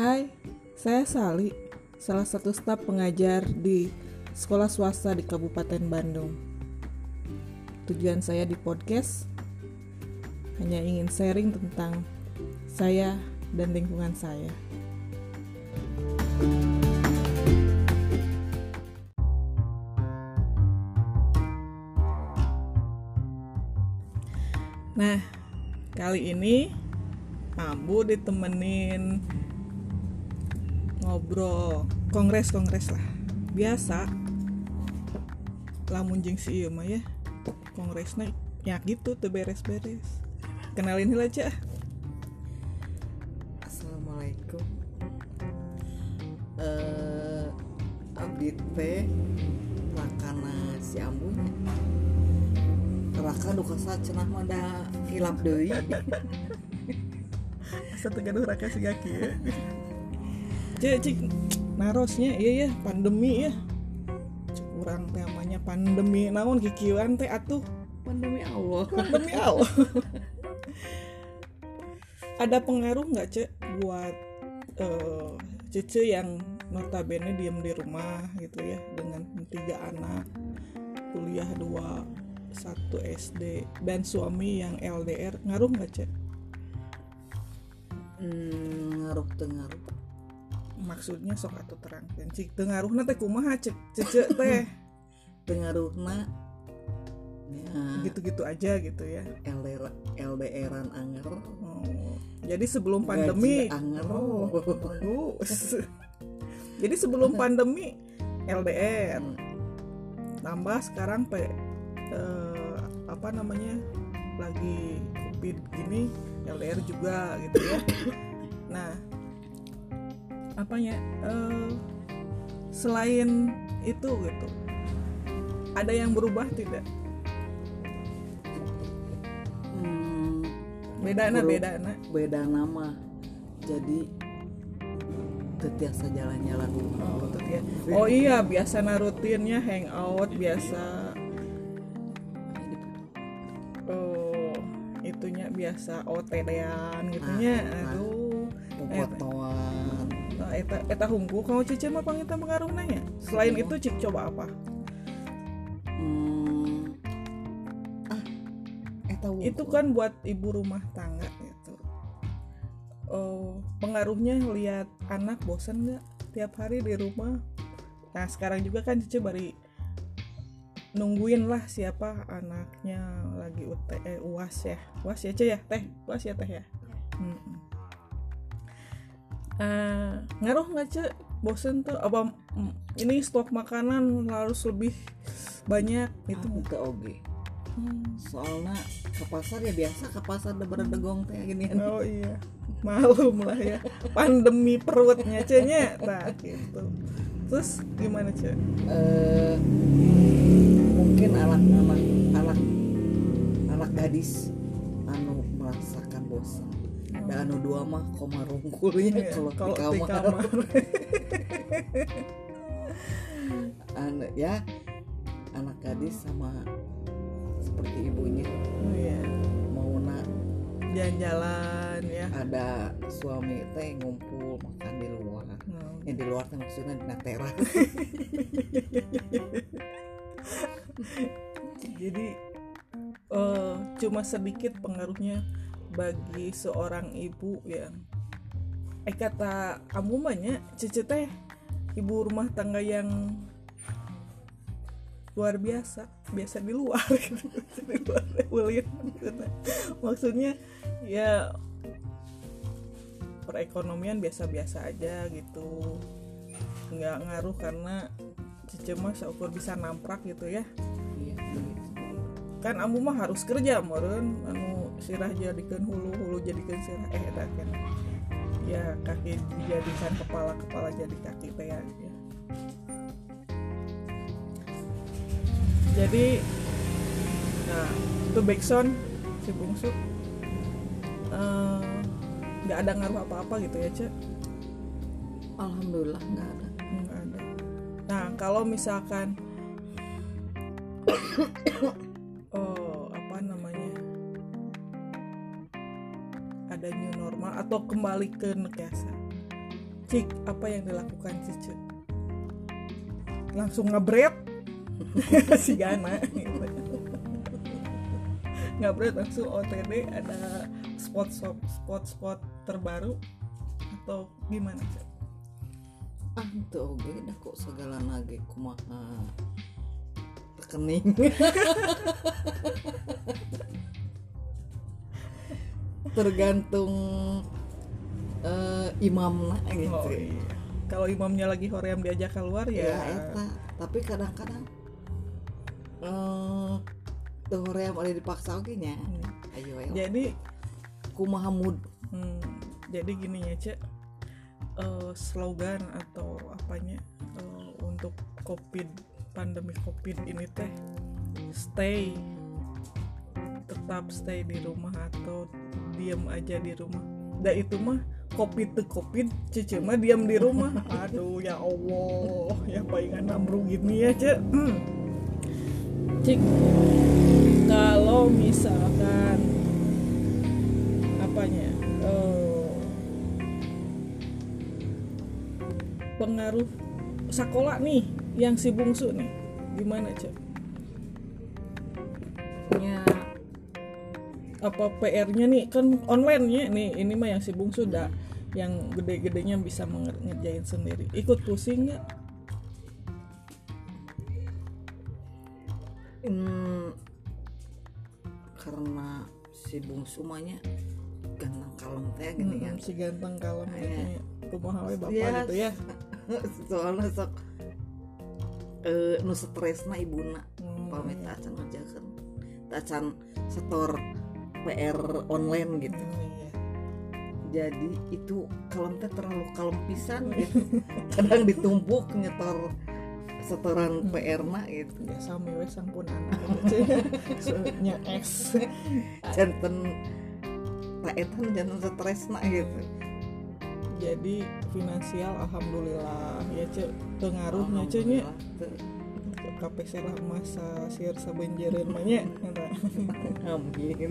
Hai, saya Sali, salah satu staf pengajar di sekolah swasta di Kabupaten Bandung. Tujuan saya di podcast hanya ingin sharing tentang saya dan lingkungan saya. Nah, kali ini Ambu ditemenin ngobrol kongres-kongres lah. Biasa lamun jeung si ieu mah ya. Kongresnya ya gitu tuh beres-beres. Kenalin heula aja. Assalamualaikum eh abdi teh rakana si ambunya raka duka cenah mah da hilap deui Asa teu gaduh raka sigaki ya. Cek cik narosnya iya ya pandemi ya. Cek urang teh namanya pandemi. Naon kikieuan teh atuh? Pandemi Allah. Demi Allah. Ada pengaruh nggak cek buat eh, cece yang notabene diem di rumah gitu ya dengan tiga anak kuliah dua satu SD dan suami yang LDR ngaruh nggak cek? Hmm, ngaruh teu ngaruh maksudnya sok atau terang. Cik teu ngaruhna teh kumaha cek cece teh. Teu ngaruhna ya, gitu-gitu aja gitu ya. LDR LDRan anger. Oh, jadi sebelum pandemi gaji anger. Oh. Jadi sebelum pandemi LDR, tambah sekarang pe eh, apa namanya lagi covid gini LDR juga gitu ya. Nah, apanya eh, selain itu gitu, ada yang berubah tidak? hmm, Beda na beda na. beda nama jadi tetiasa jalan-jalan dulu Oh, oh iya biasa rutinnya hangout biasa oh itunya biasa OTD-an gitunya Ah, ah. aduh Nah, eta eta hungku kamu cici mah pangita pengaruh nanya selain itu cik coba apa? Hmm, ah eta itu kan buat ibu rumah tangga gitu. Oh pengaruhnya lihat anak bosan nggak tiap hari di rumah? Nah sekarang juga kan cici bari nungguin lah siapa anaknya lagi UT, eh, uas ya. Uas ya Ce, ya? Teh uas ya teh ya? Mm-mm. Eh, ngaruh nggak cek bosen tuh apa mm, ini stok makanan harus lebih banyak itu itu ke oge Hmm. soalnya ke pasar ya biasa ke pasar udah berdegong teh gini Oh iya, malum lah ya. Pandemi perutnya cenya, nah gitu. Terus gimana cek? Eh, mungkin anak anak anak anak gadis anu merasakan bosan dan anu dua mah koma rungkulnya kalau di kamar, Anu, ya anak gadis sama seperti ibunya. Oh iya, mau jalan-jalan ya. ada suami teh ngumpul makan di luar. Oh, yang di luar teh maksudnya di teras. Jadi eh, cuma sedikit pengaruhnya bagi seorang ibu yang eh kata kamu banyak cece teh ibu rumah tangga yang luar biasa biasa di luar gitu. di luar gitu. maksudnya ya perekonomian biasa-biasa aja gitu nggak ngaruh karena cece mah seukur bisa namprak gitu ya iya begitu. kan amu mah harus kerja meren anu sirah jadikan hulu hulu jadikan sirah eh eta ya kaki dijadikan kepala kepala jadi kaki teh ya jadi nah itu backsound si bungsu. Eh, nggak ada ngaruh apa-apa gitu ya cek? Alhamdulillah nggak ada. Nggak ada. Nah kalau misalkan atau kembali ke nekasa cik apa yang dilakukan cicu langsung ngebret? Si Gana. Gitu. ngebret langsung OTD ada spot spot spot spot terbaru? Atau gimana Cik? ah itu oke. Dah kok segala nage kumaha rekening. Tergantung eh, imamna gitu. Oh, iya. Kalau imamnya lagi hoream diajak keluar ya, ya, eta. Tapi kadang-kadang eh tuh yang ada dipaksa oke nya? Hmm. ayo ayo. Jadi kumaha mood hmm, jadi gini ya cek. Eh, slogan atau apanya eh, untuk covid pandemi covid ini teh stay tetap stay di rumah atau diam aja di rumah. Dan itu mah covid tuh covid cece mah diam di rumah. Aduh ya Allah ya palingan namru gini ya cek. Hmm. Kalau misalkan apanya eh, pengaruh sekolah nih yang si bungsu nih gimana cek apa PR-nya nih? Kan online nya nih. Ini mah yang si bungsu dah yang gede-gedenya bisa ngerjain sendiri. Ikut pusing nggak? Hmm, karena si bungsu mahnya ganteng kalem teh gini kan Mm-mm, si ganteng kalem Iya. gitu ya kumaha we bapak Yes. gitu ya. Soalnya sok eh nu stresna ibuna. Hmm, pamit acan ngerjakan acan setor PR online gitu hmm, iya. jadi itu kalem teh terlalu kalem pisan gitu kadang ditumpuk nyetor setoran Hmm. PR na gitu ya sami we sampun anak gitu So, nya X janten tak etan janten stresna gitu jadi finansial alhamdulillah ya cek pengaruhnya Alhamdulillah, teu. KPC lah masa sir sabenjereun mah nya. Amin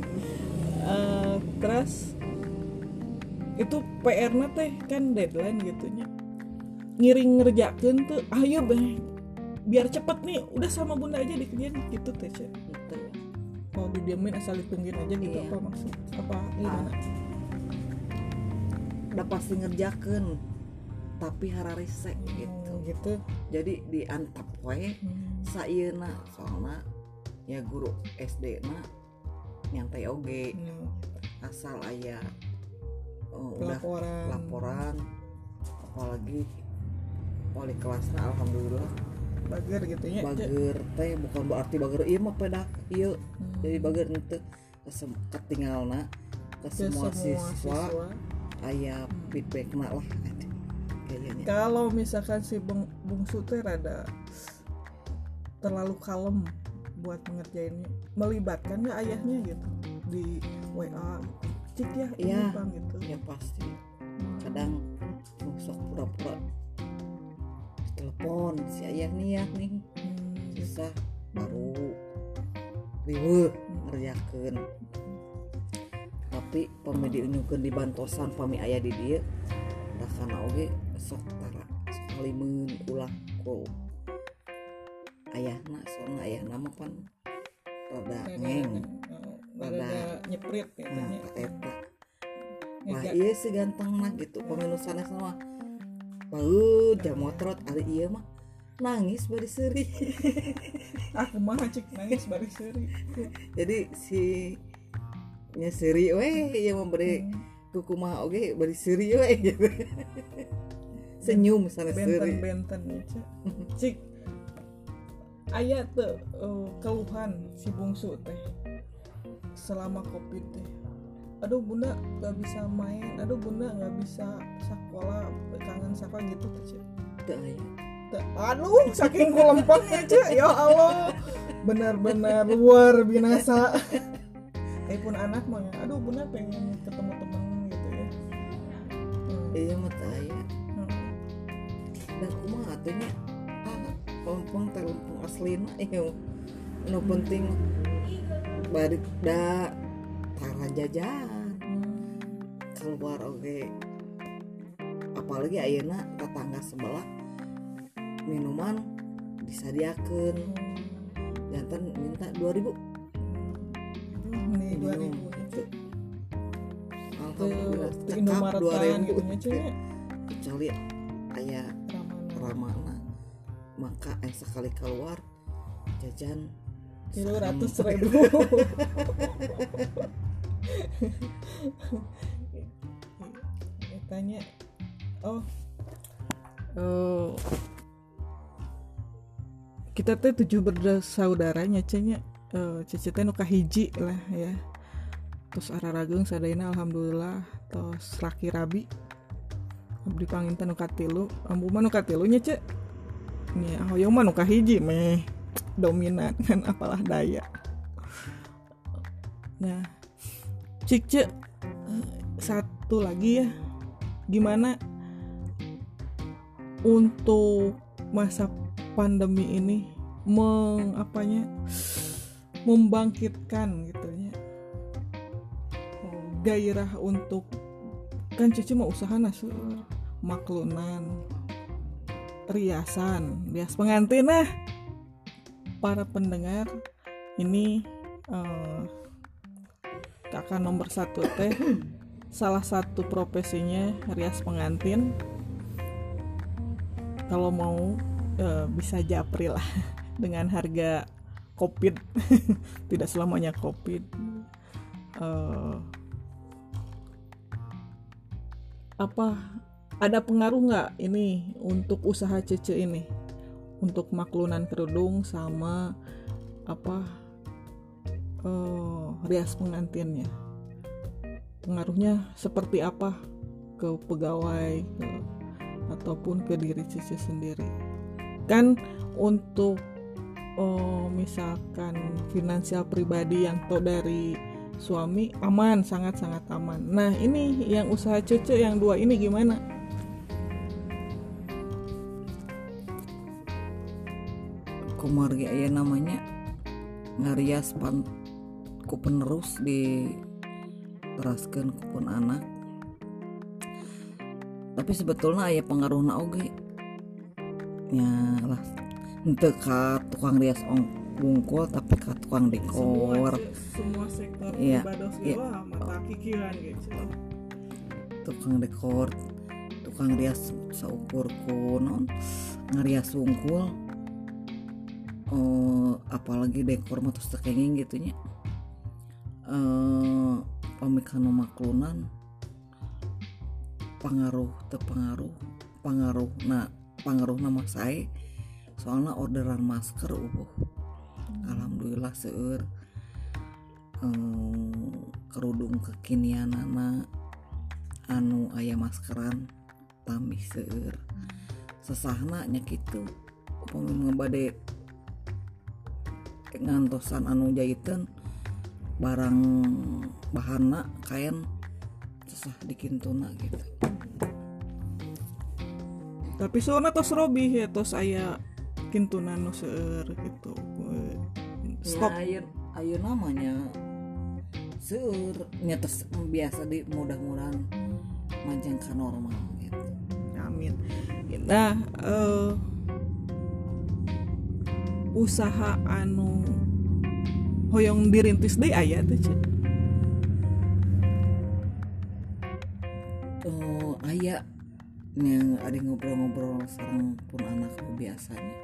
Eh, terus itu PR na teh kan deadline gitu nya ngiring ngerjakeun tuh ayo beh biar cepet nih udah sama bunda aja dikerjain gitu teh. Gitu ya. kalau didiamin asal ditungguin aja gitu Iya. apa maksud apa gimana udah pasti ngerjakan tapi hararisek gitu Hmm, gitu jadi diantap we Hmm. sayeuna soalnya ya guru SD na nyantai oge. Hmm, asal aya oh, udah laporan. laporan apalagi wali kelasnya alhamdulillah. Bager gitu ya. Bager teh bukan berarti bager iya mah pedak iya. Hmm. jadi bager itu ketinggalna ke Ke semua, siswa, siswa. aya feedback lah kayaknya. Kalau misalkan si bung, bungsu teh rada terlalu kalem buat ngerjainnya melibatkan nggak ayahnya gitu? Di WA cik ya ini Iya. bang gitu. Ya pasti. Kadang sok pura-pura. Telepon si ayah nih ya nih. Hmm, susah baru riweuh ngerjakeun tapi pamedi unjukeun di bantosan pami aya di dieu da kana oge sok tara sekalimun ulah ku ayahna soalnya ayahna mah pan rada rada ngeng rada nyeprit nah ya. eta Wah iya sih ganteng mah gitu pemilusannya sama Bau jam motrot ada iya mah. Nangis bari seri. Aku mah cik nangis bari seri. Jadi si nya seri weh iya memberi kuku mah oke bari seri weh gitu. Senyum misalnya benten seri. benten cik cik ayah tuh eh, keluhan si bungsu teh selama covid teh. Aduh bunda nggak bisa main aduh bunda nggak bisa sekolah kangen sekolah gitu tuh. Teh, aduh saking kulempengnya cik ya Allah. Benar-benar luar binasa. Eh pun anak mah ya, aduh bunda pengen ketemu temen gitu ya. Hmm, iya mah teu aya. Hmm. dan kumaha atunya ah lempeng teh lempeng aslina iya. Nu penting bari da tara jajan. Keluar oke. Apalagi ayeuna tetangga sebelah minuman disadiakeun jantan minta 2000 nih dua ribu. Alhamdulillah cekap Indomaretan 2000 gitu macamnya kecuali aya ramana. Ramana maka eh sekali keluar jajan kilo ratus ribu. Ya, tanya oh oh kita teh tujuh bersaudaranya cenya eh cece teh nu kahiji lah ya. Terus ararageung sadayana alhamdulillah. Terus laki rabi abdi panginten nu katilu ambu mah nu katilu nya cek nya hoyong mah nu kahiji meh. Dominan kan apalah daya. Nah cik cek eh, satu lagi ya. Gimana untuk masa pandemi ini mengapanya membangkitkan gitu ya? Oh, gairah untuk kan cici mau usaha nasu maklunan riasan. Rias pengantin nah para pendengar ini eh, kakak nomor satu teh. Salah satu profesinya rias pengantin. Kalau mau eh, bisa japri lah dengan harga covid. Tidak selamanya covid. Apa ada pengaruh nggak ini untuk usaha cece ini? Untuk maklunan kerudung sama apa eh, rias pengantinnya? Pengaruhnya seperti apa ke pegawai ke- ataupun ke diri Cici sendiri? Kan untuk oh, misalkan finansial pribadi yang tahu dari suami aman sangat sangat aman. Nah ini yang usaha Cece yang dua ini gimana kumargi aya namanya. Ngarias pan ku penerus di teraskan kupun anak. Tapi sebetulnya aya pengaruhna oge. Ya lah ente ka tukang rias ong bungkul tapi ka tukang dekor. semua sektor segala mata kikiran gitu. Tukang dekor tukang rias saukur kunon ngarias sungkul eh apalagi dekor mah terus tekenging gitunya eh pamikano maklunan. Pengaruh terpengaruh pengaruh nah pengaruh nama saya. Soalnya orderan masker ubuh alhamdulillah seur. Eh, kerudung kekinian anak anu aya maskeran tambih seur. Sesahna nya kitu. Upami ngebade ngantosan anu jahitan barang bahana kain sesah dikintuna gitu. Tapi soalnya tos Robi ya tos aya kintunan nu seueur gitu. Stop. Ya, ayo, ayo namanya seur nya tes biasa di mudah-mudahan manjang ka normal gitu. Amin. Nah eh, usaha anu hoyong dirintis deh aya tuh Cik. eh aya yang ada ngobrol-ngobrol sareng pun anak biasanya.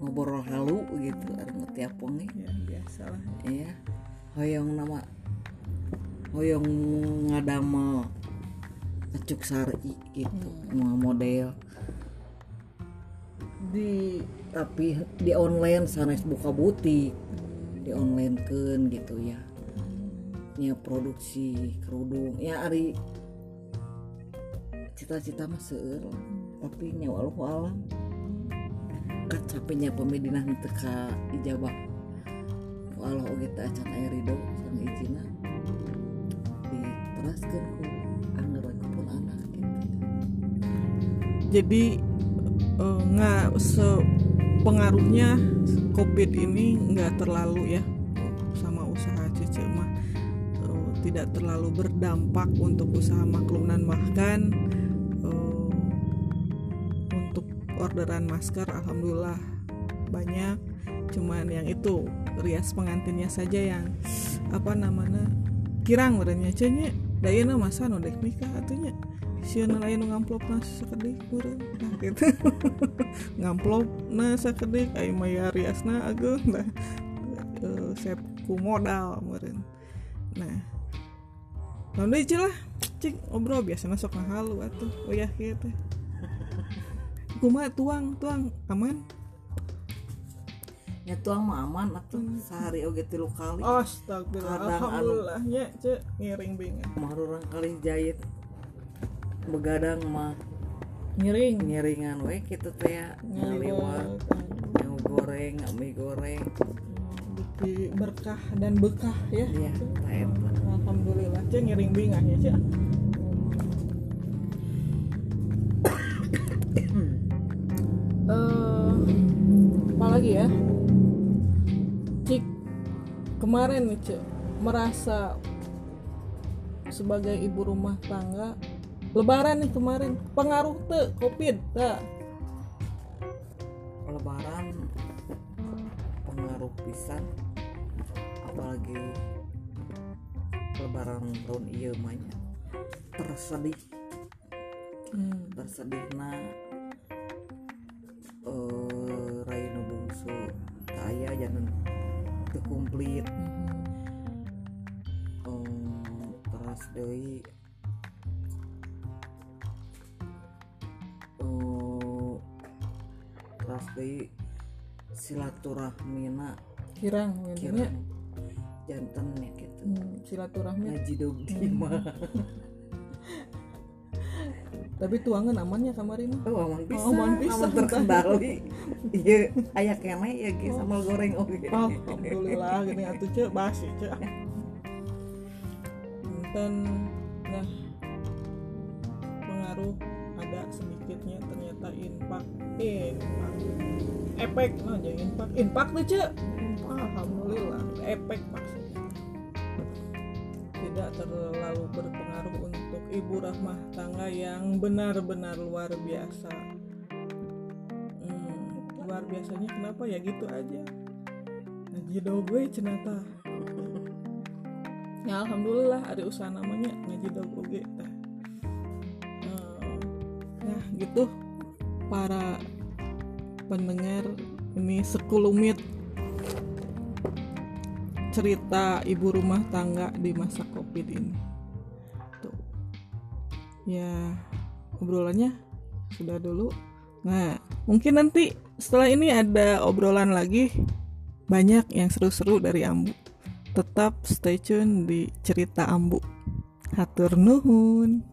Ngobrol halu gitu ada ngetiap wengi ya biasa lah iya. Hoyong nama hoyong ngadama ngecuk sari gitu mau model. Di tapi di online sanes buka butik. Di online kan gitu ya. Ya produksi kerudung. Ya ari cita-cita mah tapi nyawa Allah alam. Capeknya pemedinah teka ijabah. Walau oge teh acan aya ridho sang izina diteraskeun ku anggar we pun anak gitu. Jadi eh, nggak se pengaruhnya covid ini nggak terlalu ya sama usaha Cece mah. Eh, tidak terlalu berdampak untuk usaha maklunan bahkan eh, orderan masker alhamdulillah banyak. Cuman yang itu rias pengantinnya saja yang apa namanya kirang merenya cenye dayana masa no dek nikah atunya. Siana lain ngamplop na sakedik meureun nah gitu. Ngamplop na sakedik ai maya riasna ageung nah uh, sep ku modal meureun. Nah lalu deui lah cik ngobrol biasanya sok ngahalu atuh. Oh ya gitu. Kumaha tuang tuang aman ya tuang mah aman atuh sehari oge tilu kali. Astagfirullah Kadang anu- Alhamdulillah ya cek ngiring bingung mah orang kali jahit begadang mah ngiring? ngiringan we kitu teh ya ngaliwat nyawa goreng mie goreng. Di berkah dan bekah ya. Iya eta Alhamdulillah cek ngiring bingung ya cek. Eh, apa lagi ya cik kemarin nih cek merasa sebagai ibu rumah tangga lebaran nih kemarin pengaruh tuh covid tak lebaran pengaruh pisan apalagi lebaran tahun iya banyak tersedih hmm. tersedihna eh Raino bungsu kaya jangan teu komplit. Em, terus deui eh terus deui silaturahmina kirang kira intinya jantan ya gitu. Hmm, silaturahmi. Ngaji dog di mah tapi tuangan amannya kemarin oh aman bisa Oh, aman pisan. terkendali. Iya aya kene ya ge sambal goreng oke Alhamdulillah gini atuh cek basi cek dan nah pengaruh ada sedikitnya ternyata impak. Impak. Efek nah jangan impak. Impak tuh cek Alhamdulillah efek maksudnya. Tidak terlalu berpengaruh untuk ibu rumah tangga yang benar-benar luar biasa. Hmm, luar biasanya kenapa ya? Gitu aja. Ngaji dog gue cenata ya alhamdulillah ada usaha namanya ngaji oge teh Eh, nah gitu. Para pendengar ini sekulumit cerita ibu rumah tangga di masa covid ini ya obrolannya sudah dulu. Nah mungkin nanti setelah ini ada obrolan lagi. Banyak yang seru-seru dari Ambu. Tetap stay tune di cerita Ambu. Hatur nuhun